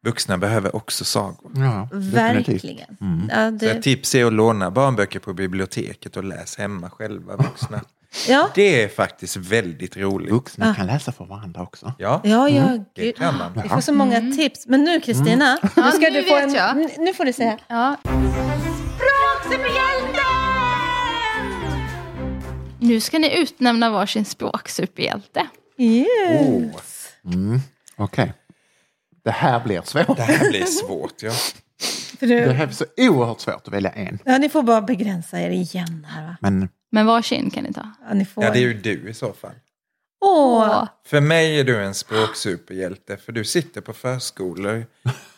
C: Ja,
B: Vuxna behöver också sagor.
A: Ja,
C: verkligen. Ja,
B: Så ett
C: det,
B: tips är att låna barnböcker på biblioteket och läs hemma själva vuxna.
C: ja,
B: Det är faktiskt väldigt roligt.
A: Vuxna kan läsa för varandra också.
B: Ja,
C: ja, ja
B: det
C: gud.
B: kan man.
C: Vi får så många tips. Men nu Kristina, nu,
D: Ja,
C: ska
D: nu
C: du få
D: vet
C: en,
D: jag.
C: nu får du säga.
D: Ja,
E: Språksuperhjälten!
D: nu ska ni utnämna varsin språksuperhjälte.
C: Yes.
B: Oh,
A: Okej. Det här blir svårt.
B: det här blir svårt. Ja.
C: För
A: Det
C: du,
A: här är så oerhört svårt att välja en.
C: ja, ni får bara begränsa er igen här va.
A: Men
D: Men varsin kan ni ta.
C: Ja, ni får.
B: ja, det är ju du i så fall.
C: Åh,
B: För mig är du en språksuperhjälte, för du sitter på förskolor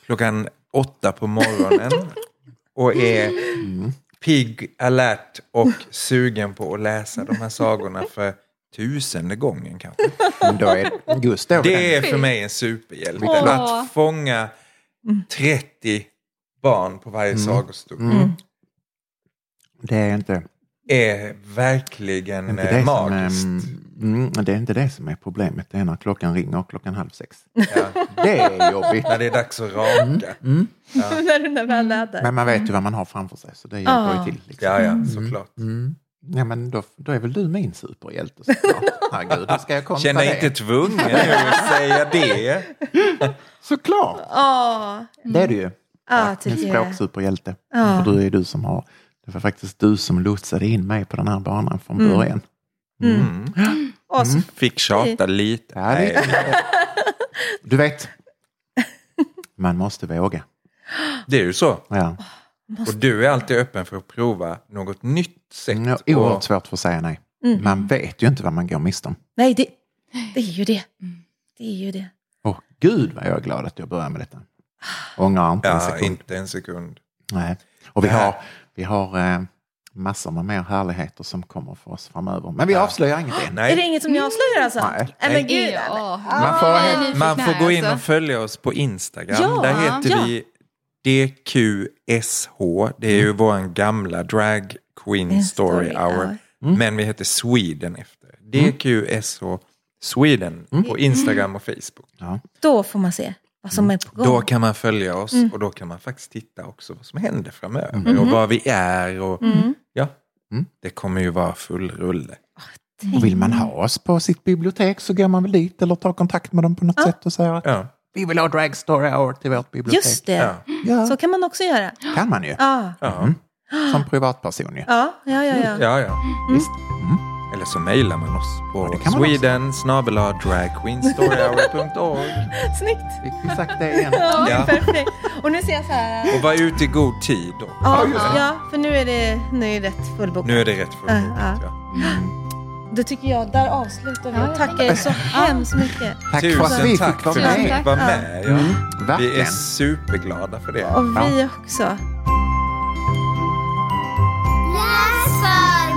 B: klockan åtta på morgonen och är pigg, alert och sugen på att läsa de här sagorna för tusende gången kanske.
A: då är Gustav
B: Det
A: den.
B: är för mig en superhjälte.
D: Åh.
B: Att fånga 30 barn på varje sagostund
A: Det är inte,
B: är verkligen
A: inte
B: eh,
A: det som,
B: magiskt.
A: mm, det är inte det som är problemet. Det är när klockan ringer klockan halv sex.
B: Ja.
A: Det är jobbigt.
B: När det är dags att raka.
C: när du väl är där.
A: Men man vet ju vad man har framför sig så det hjälper ju till. Liksom.
B: Ja, ja, såklart.
A: Mm. Ja, men då, då är väl du min superhjälte såklart. Herregud, ska jag kontra
B: Känner
A: det.
B: inte tvungen att säga det.
A: Såklart,
C: Åh,
A: det är du ju.
C: ja,
A: En
C: tycker jag.
A: språksuperhjälte.
C: Ja.
A: För du är du som har, det var faktiskt du som lotsade in mig på den här banan från
C: Mm.
A: början.
C: Åh, så
B: Fick tjata lite.
A: Ja, det, du vet, man måste våga.
B: Det är ju så.
A: Ja.
B: Och du är alltid öppen för att prova något nytt sätt.
A: Det är oerhört
B: Och,
A: svårt för att säga nej.
C: Mm.
A: Man vet ju inte vad man går miste om.
C: Nej, det, det är ju det. Det är ju det.
A: Åh gud vad jag är glad att jag börjar med detta. Ångrar inte en
B: ja,
A: sekund.
B: inte en sekund.
A: Nej. Och vi har, vi har eh, massor med mer härligheter som kommer för oss framöver. Men vi
B: Ja.
A: avslöjar inget än.
C: Är det inget som ni avslöjar alltså?
A: Nej.
C: Nej, men gud.
D: Ja.
B: Man får,
D: jag
B: man får gå in
D: alltså.
B: och följa oss på Instagram.
C: Ja,
B: Där heter
C: ja.
B: vi DQSH. Det är ju vår gamla drag queen
C: En
B: story, hour.
C: hour.
B: Men vi heter Sweden efter. DQSH Sweden på Instagram och Facebook.
C: Då får man se vad som är på gång.
B: Då kan man följa oss
C: Mm.
B: och då kan man faktiskt titta också vad som händer framöver och var vi är. Och,
C: Mm.
B: ja,
A: Mm.
B: Det kommer ju vara full rulle.
A: Och vill man ha oss på sitt bibliotek så går man väl dit eller tar kontakt med dem på något sätt och säger att
B: Ja,
A: vi vill ha Drag Story Hour till vårt bibliotek.
C: Just det.
B: ja,
A: Ja,
C: Så kan man också göra.
A: kan man ju.
C: Ja,
B: ja,
A: Som privatperson ju.
C: ja, ja. ja, ja.
B: ja, ja.
A: Visst.
B: Eller så mejlar man oss på
A: man
B: sweden dragqueenstoryhour.org
C: Snyggt.
A: Fick vi sagt det igen?
C: Ja,
B: Ja.
C: perfekt. Och nu ser jag så här.
B: Och var ute i god tid då.
C: Ja, ja, för nu är det, nu är det rätt fullbokat.
B: Nu är det rätt fullbokat.
C: Ja,
B: Ja
C: det tycker jag, där avslutar vi.
D: Ja,
C: tackar så hemskt mycket.
A: Tack Tusen för att vi fick vara med.
B: Fick vara med ja.
A: mm,
B: vi är superglada för det.
C: Och vi också. Läs